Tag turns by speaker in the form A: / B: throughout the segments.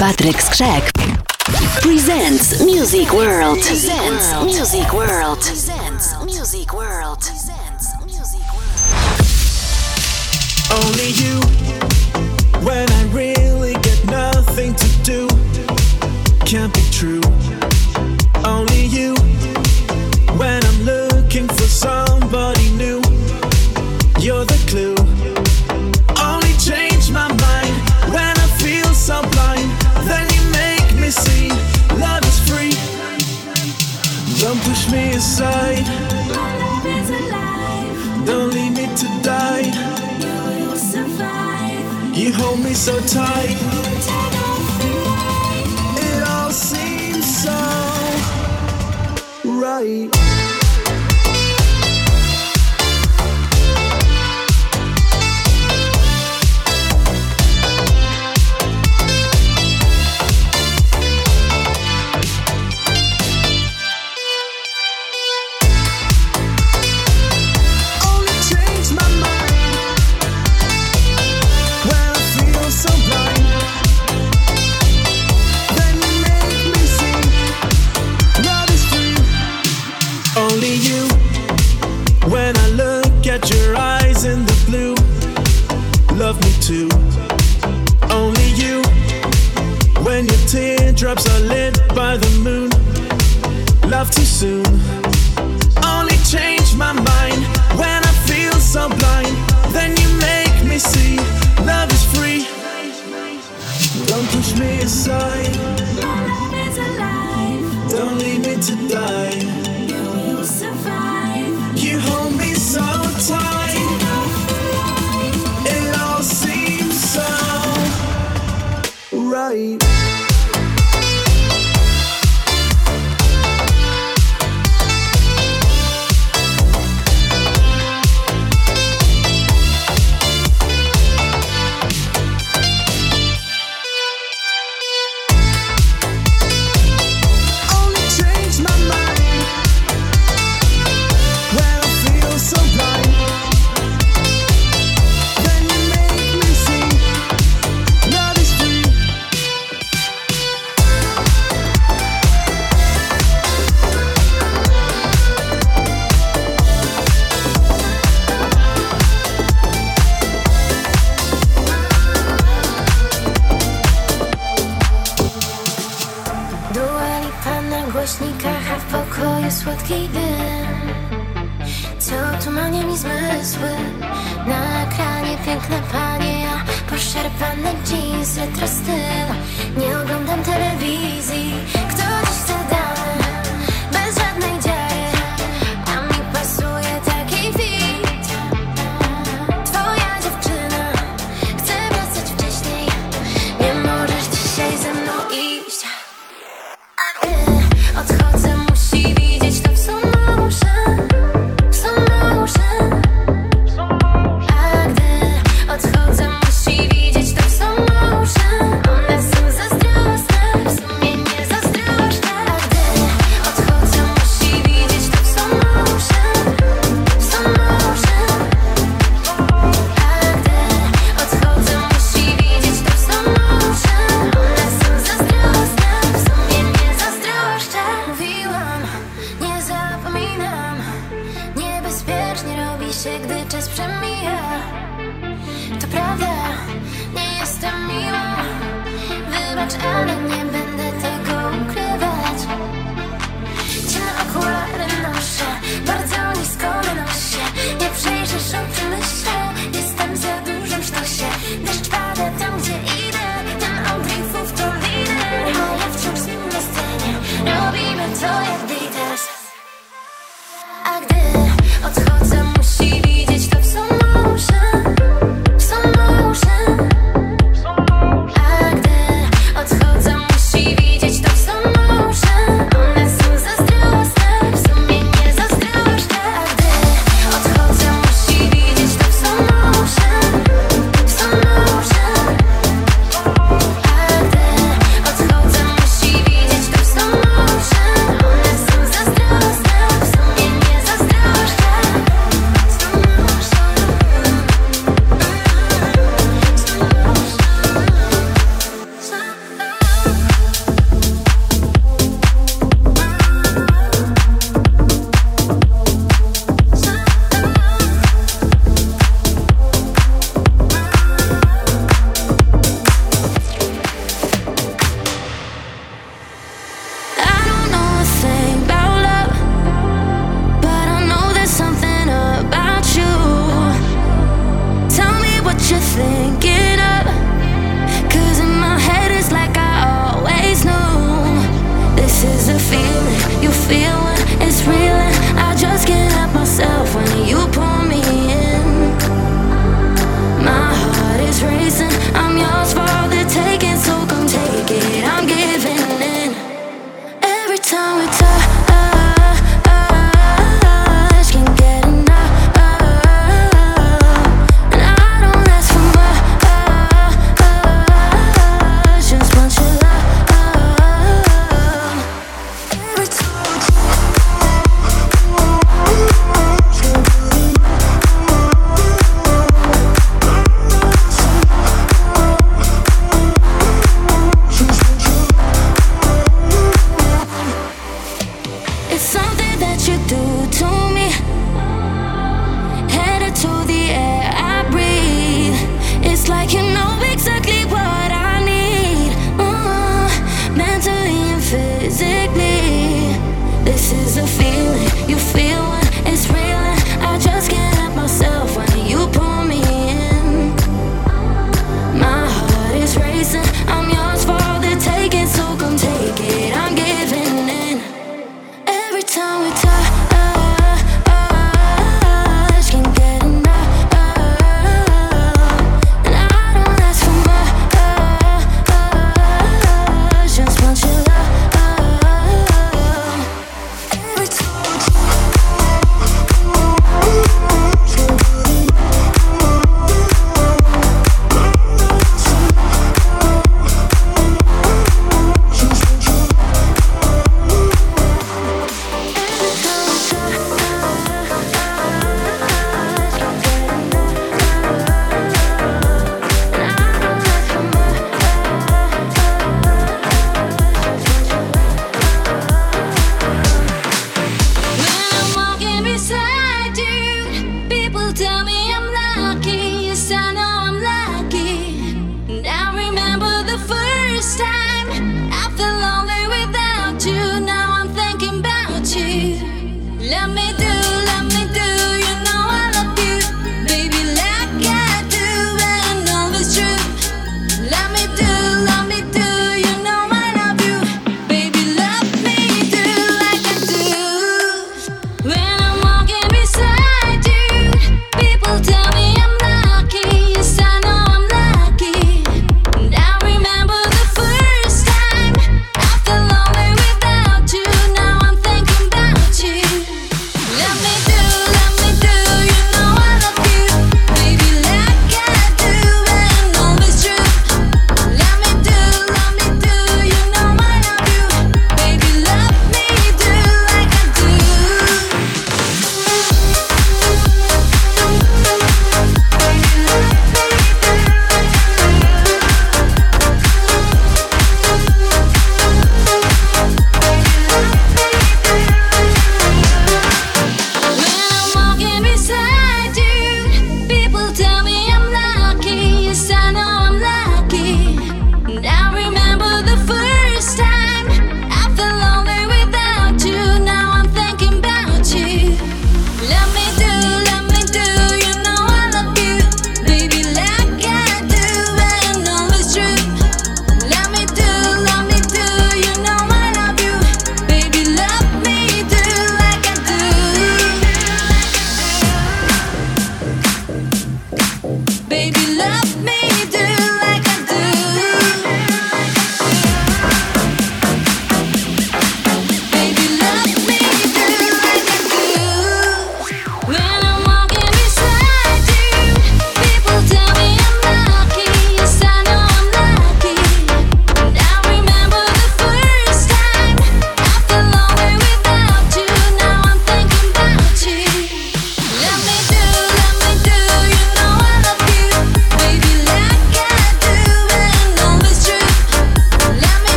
A: Patrick Skrzek presents Music World. Presents Music World. Presents Music World.
B: Only you. When I really get nothing to do, can't be true. Only you. When I'm looking for somebody new, you're the this side. My love is alive. Don't leave me to die. You will survive. You hold me so tight. It all seems so right.
C: soon.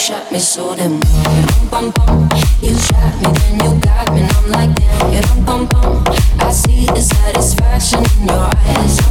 C: shot me so damn well. You shot me, then you got me, and I'm like damn. You bum bum. I see the satisfaction in your eyes.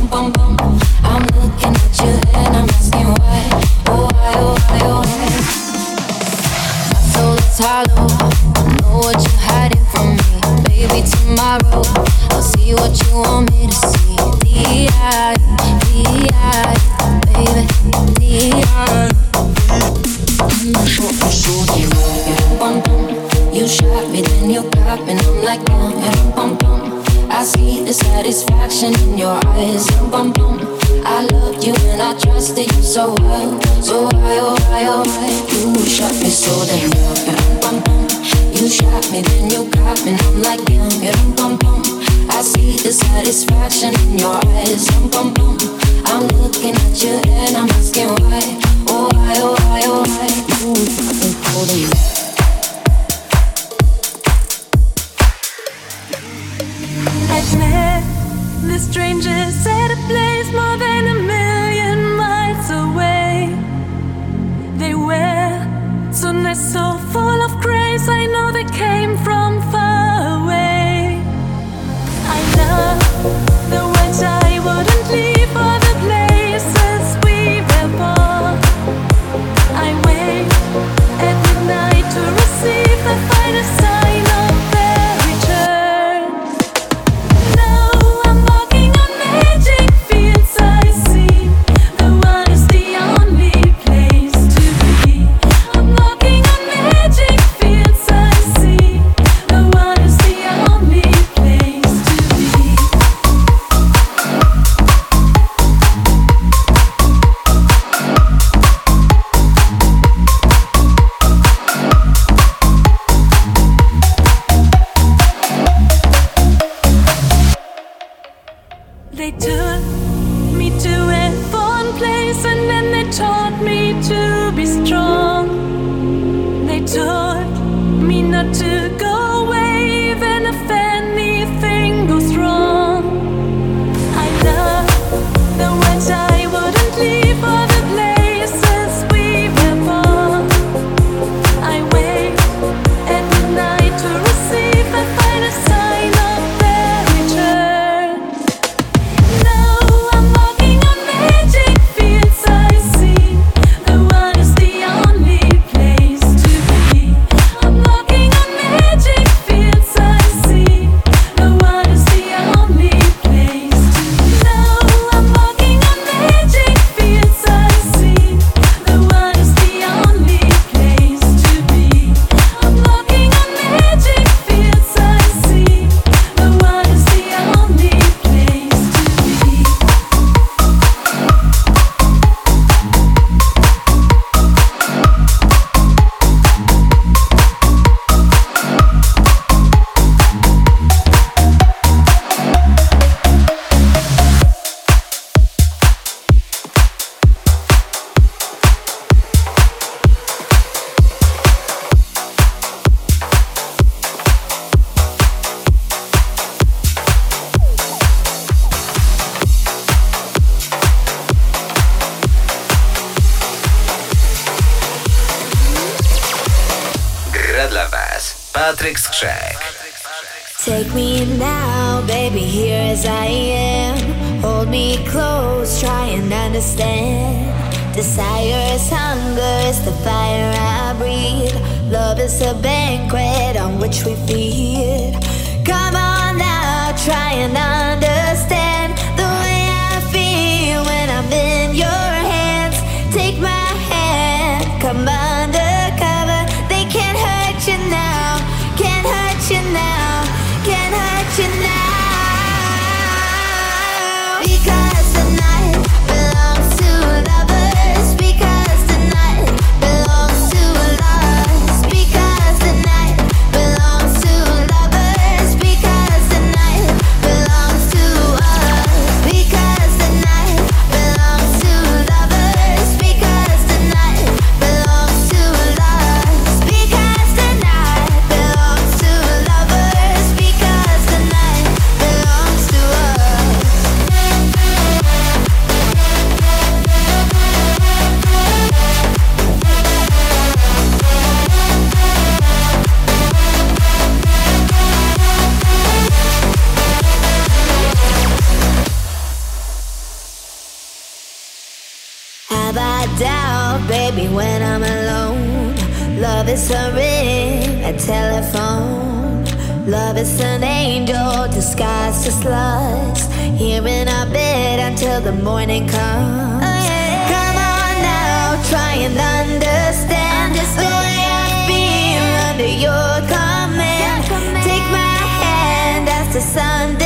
D: Take me now, baby, here as I am. Hold me close, try and understand. Desire is hunger, it's the fire I breathe. Love is a banquet on which we feed. Come on now, try and understand telephone. Love is an angel disguised as lust. Here in our bed until the morning comes. Come on now, try and understand the way I feel under your command. Take my hand as the sun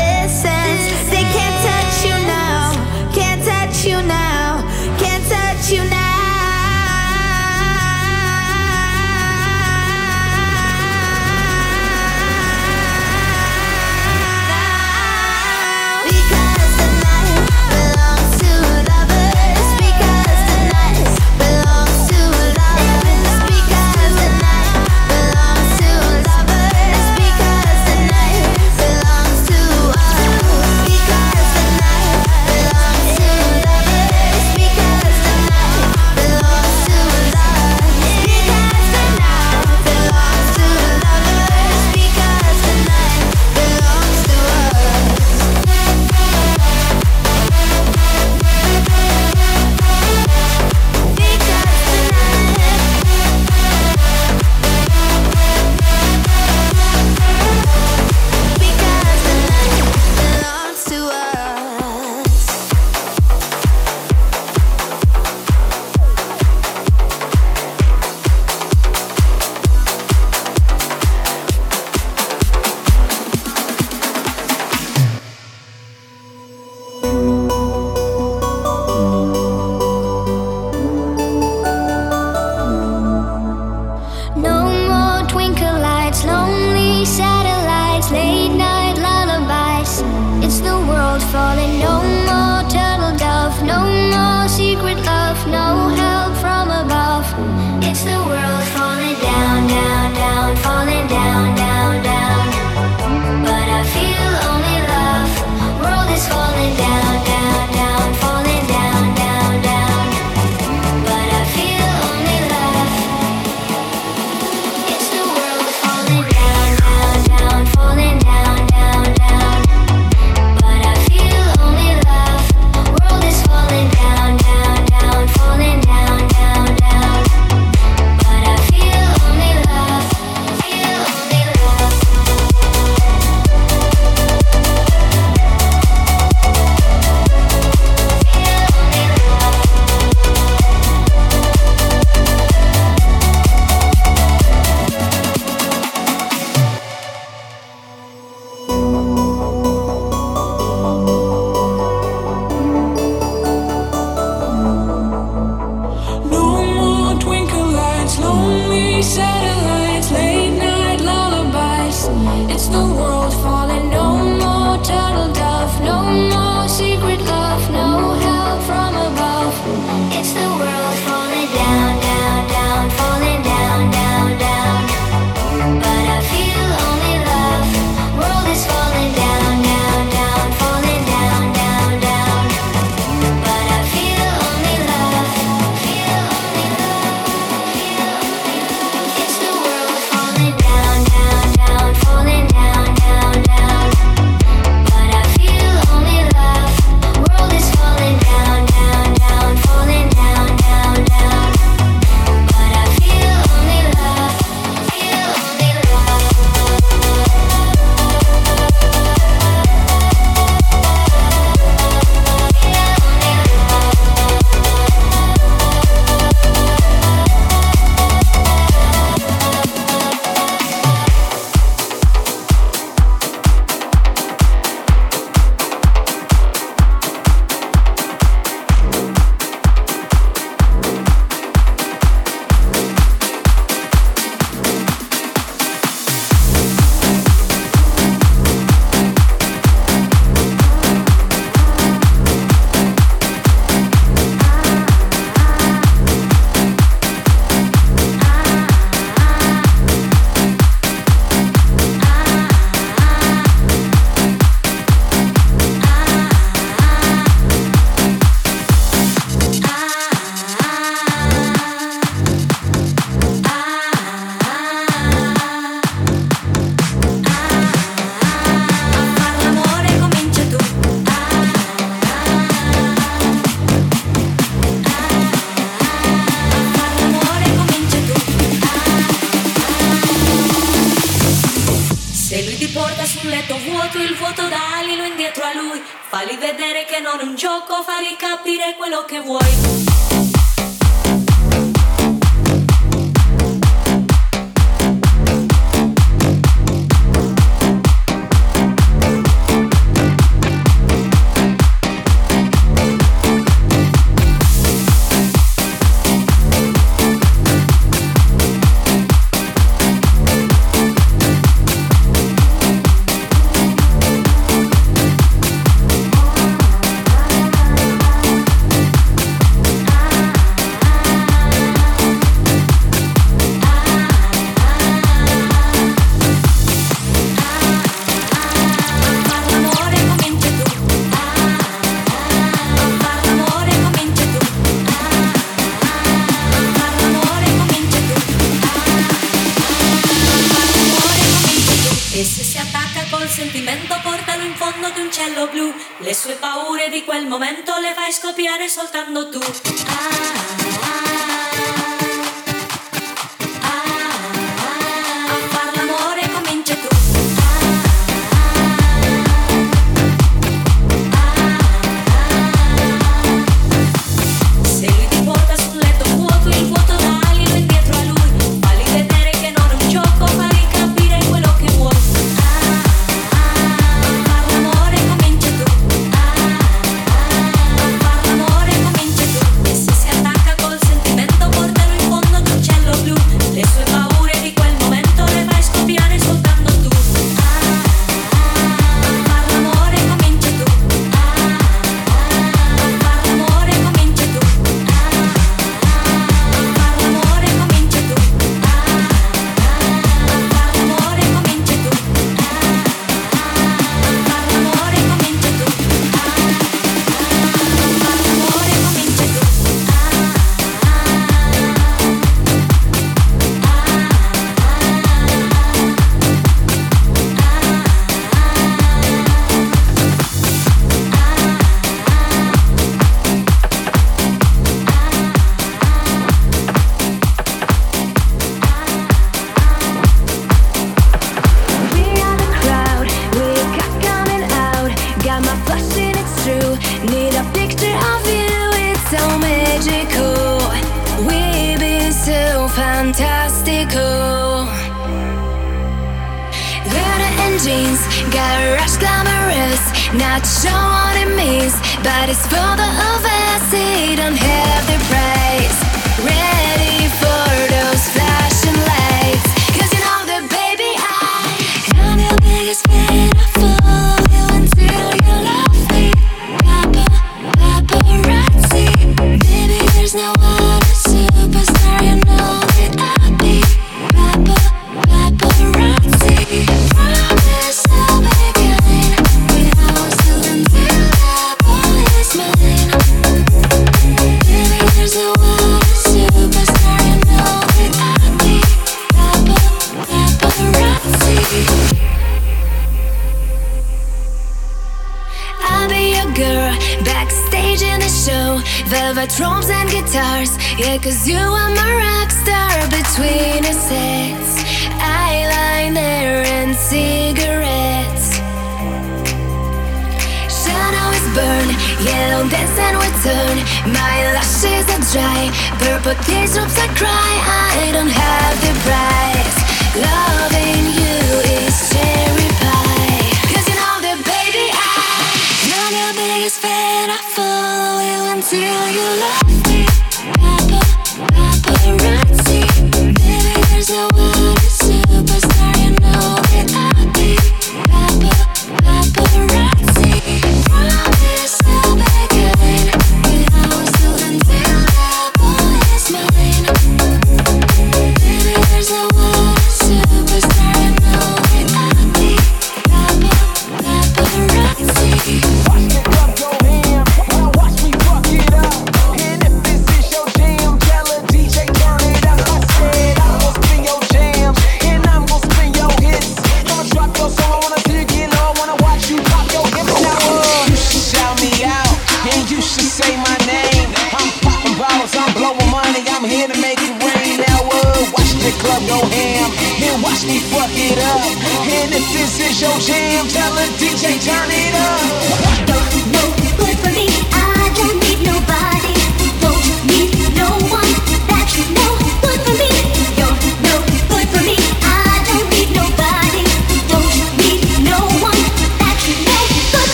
E: jam, tell the DJ turn it up.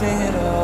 F: Nothing at all.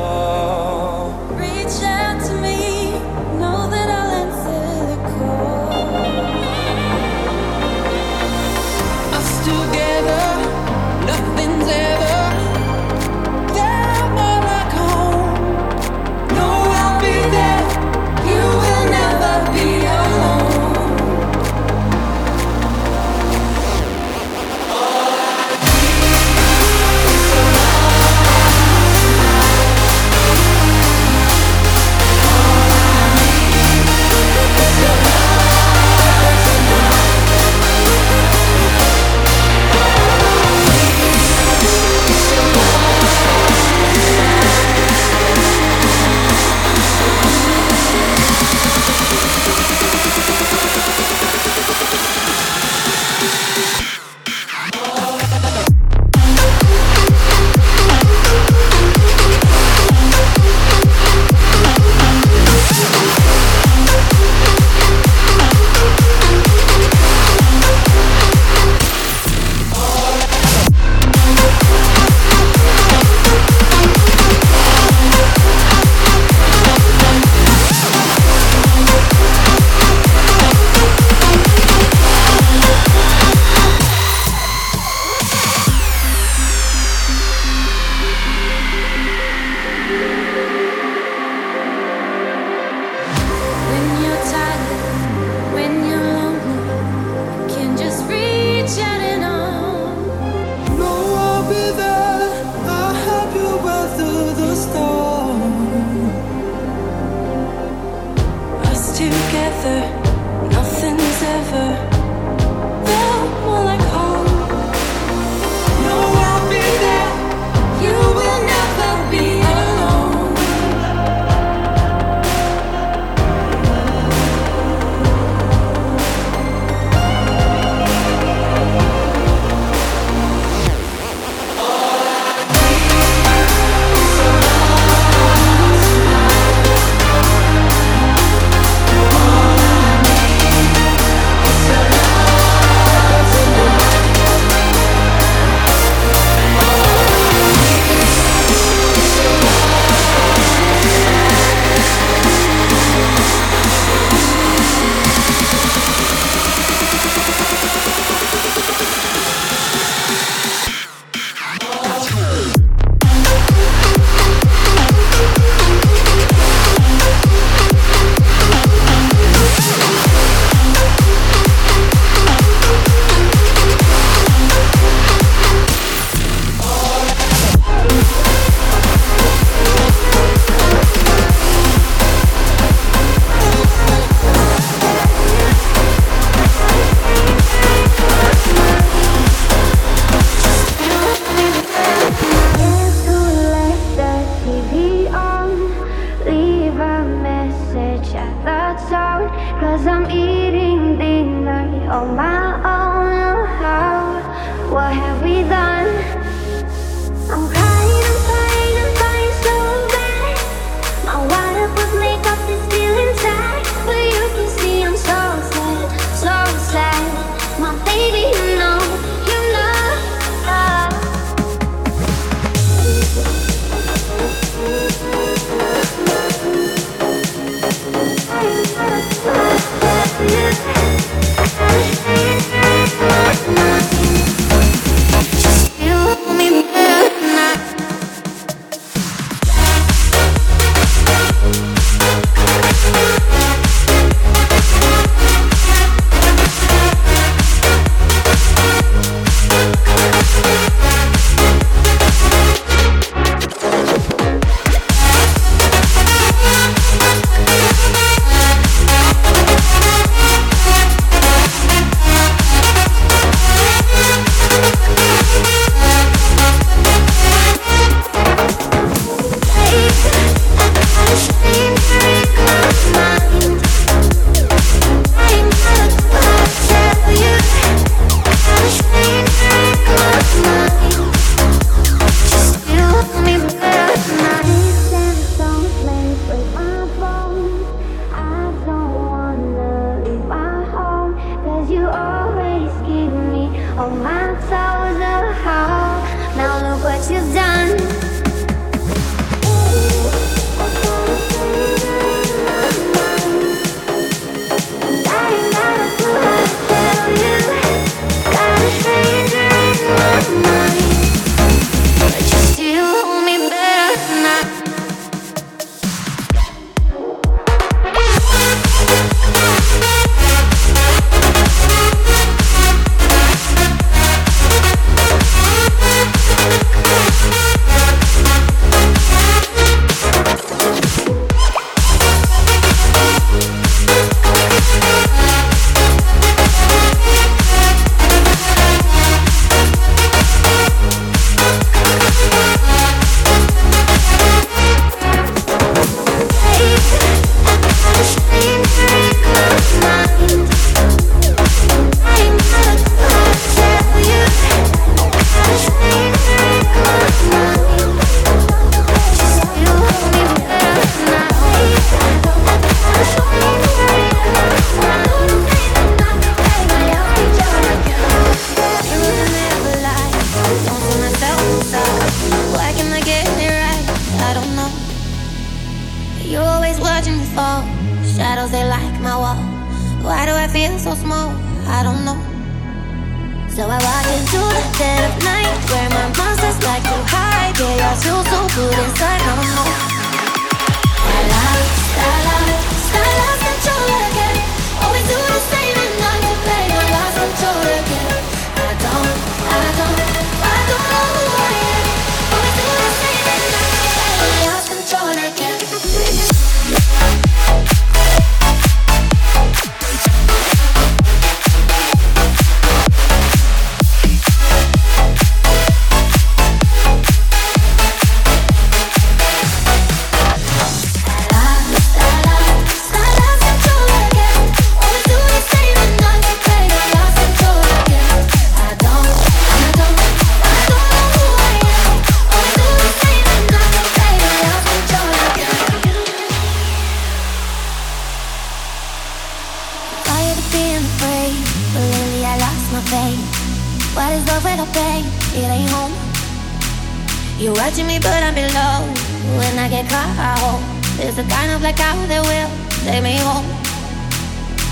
G: When I get caught, I hope it's the kind of blackout that will take me home.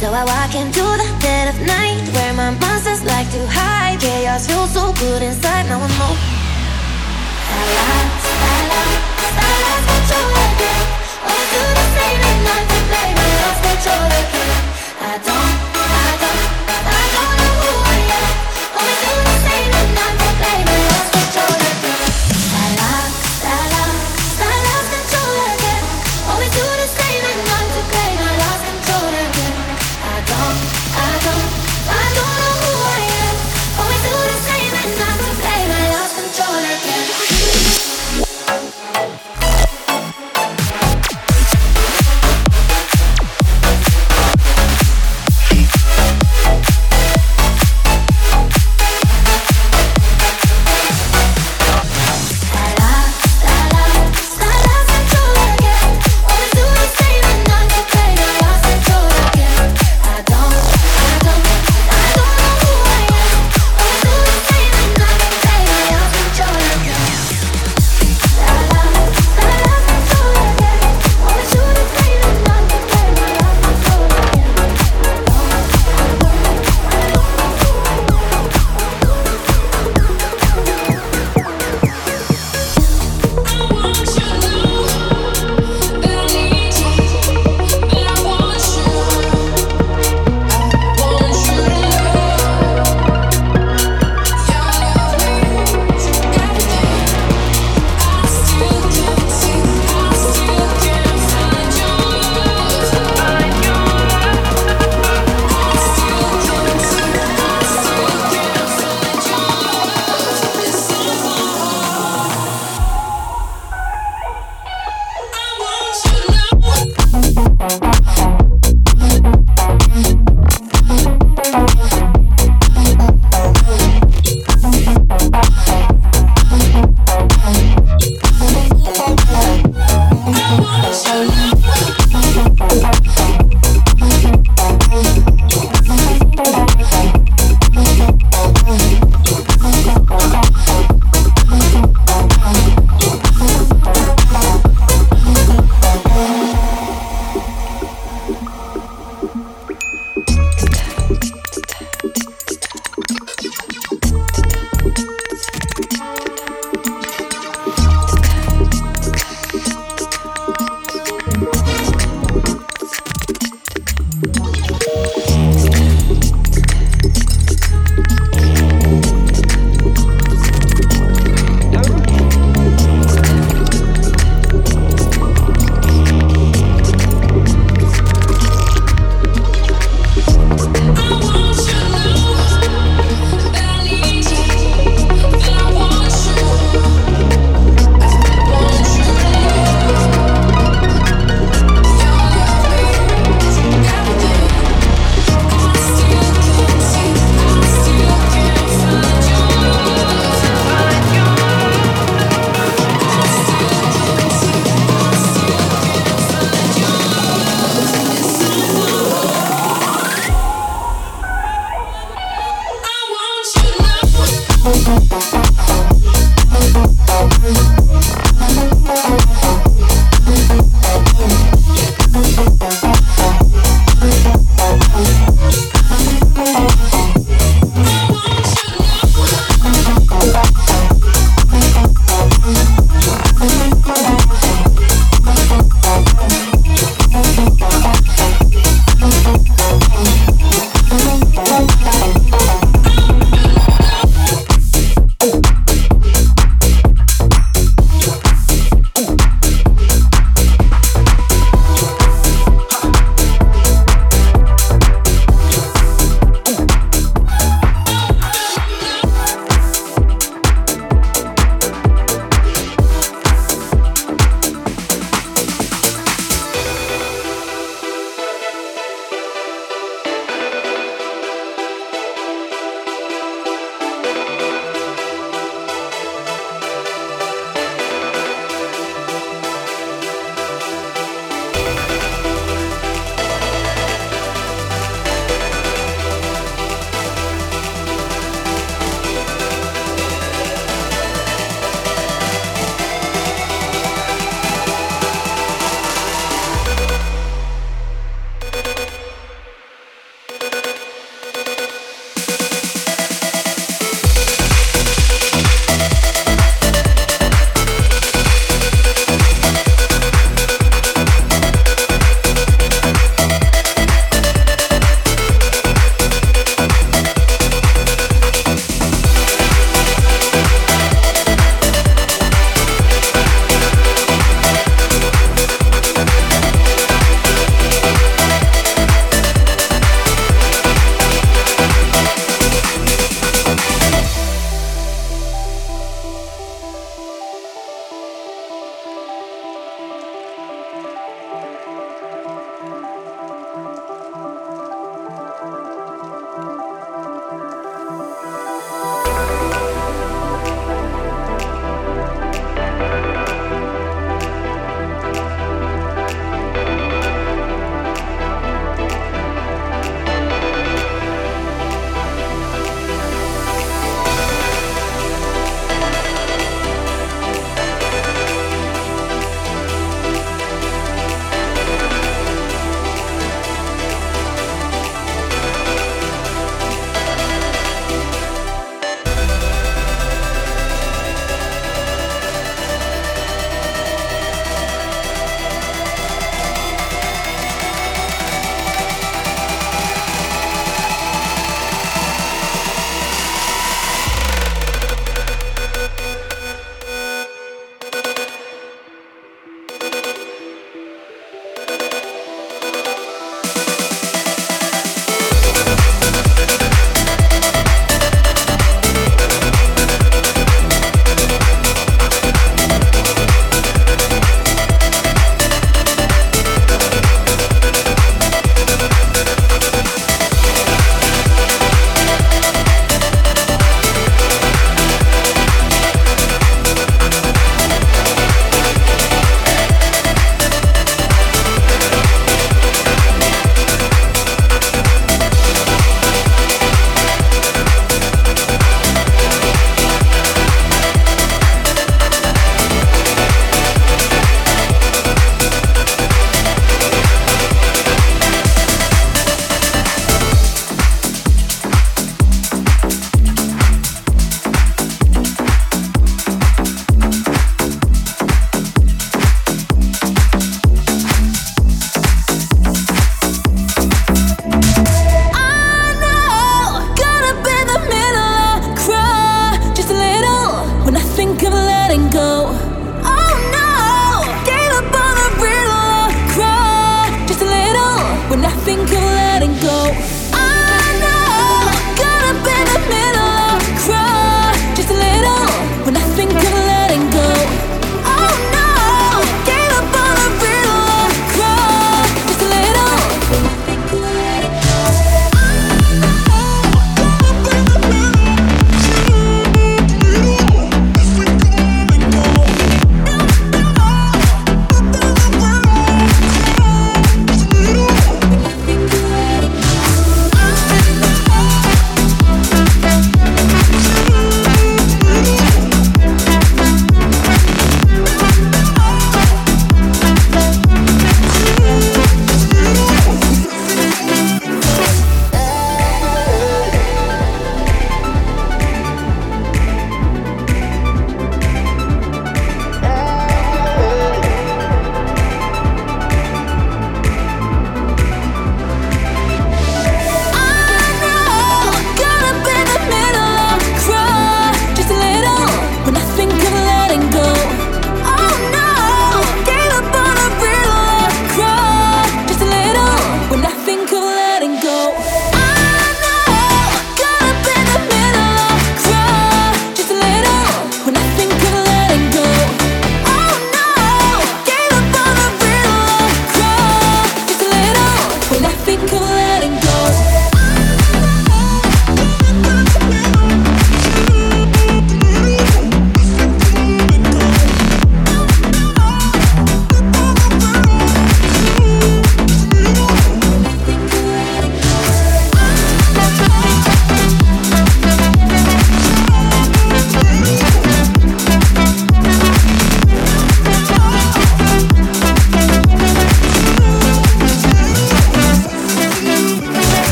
G: So I walk into the dead of night where my monsters like to hide. Chaos feels so good inside. Now I'm All the same. I don't, I don't,
H: I don't know who I am. Always do the
I: same.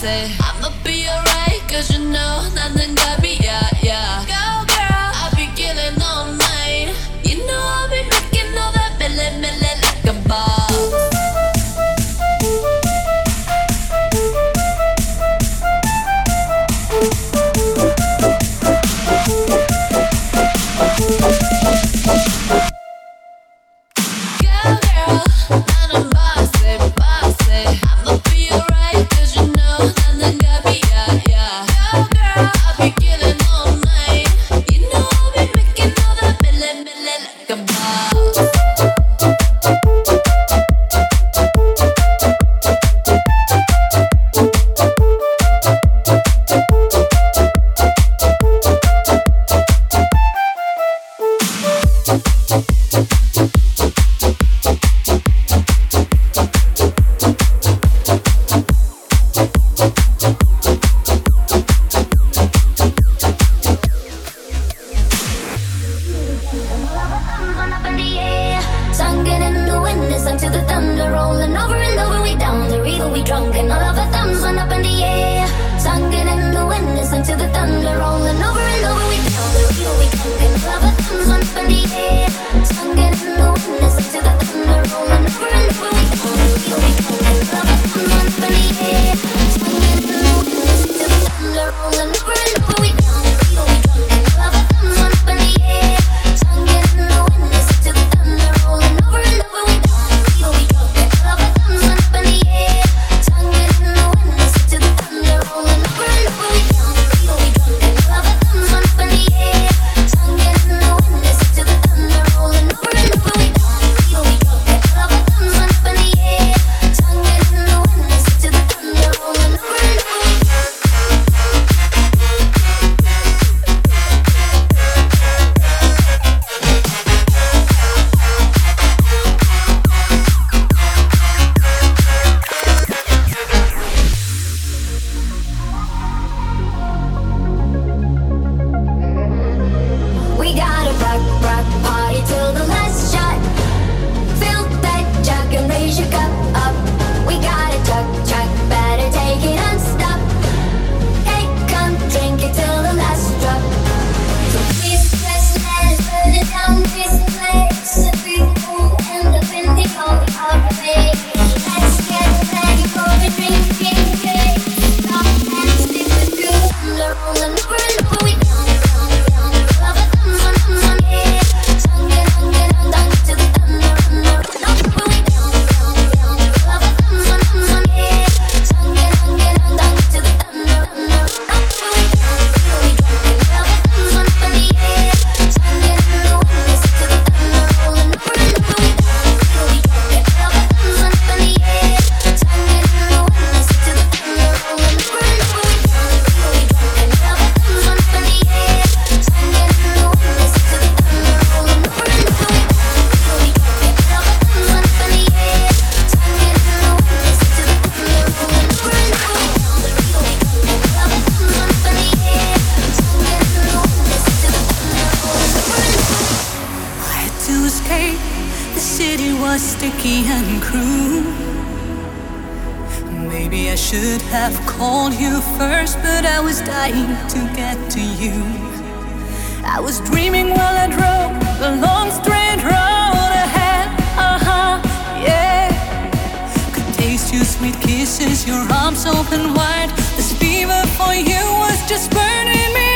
I: say I'ma be your. but I
J: was dying to get to you. I was dreaming while I drove the long straight road ahead. Uh huh, yeah. Could taste your sweet kisses, your arms open wide. This fever for you was just burning me.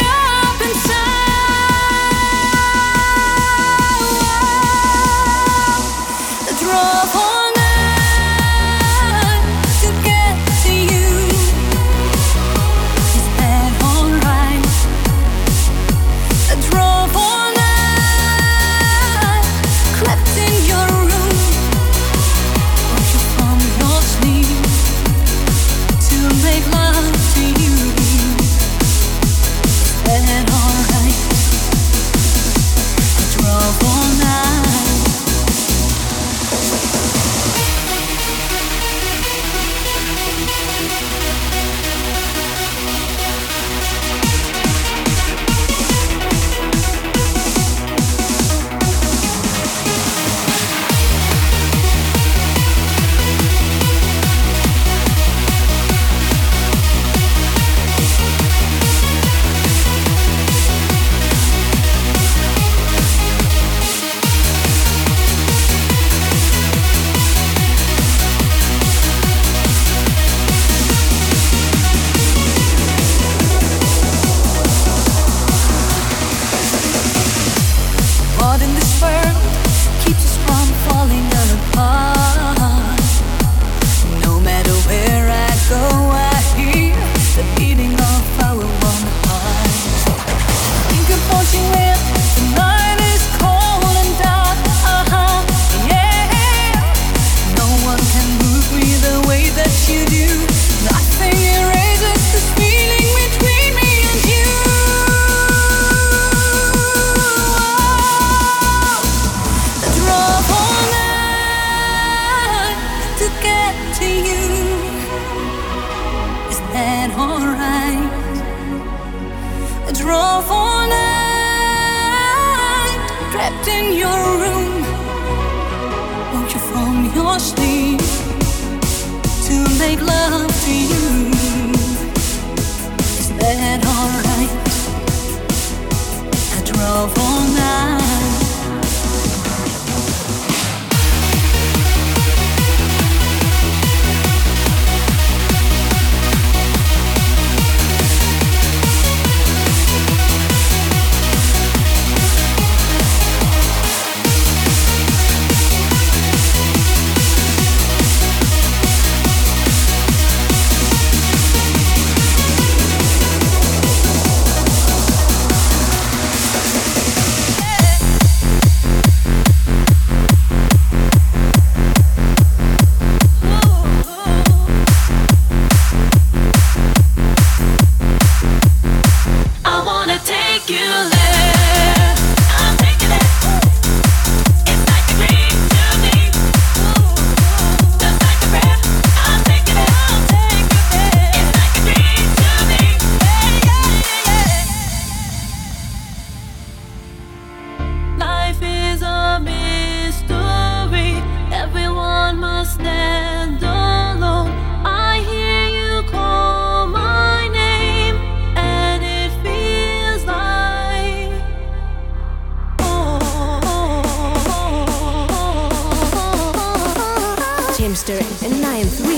J: Director and am.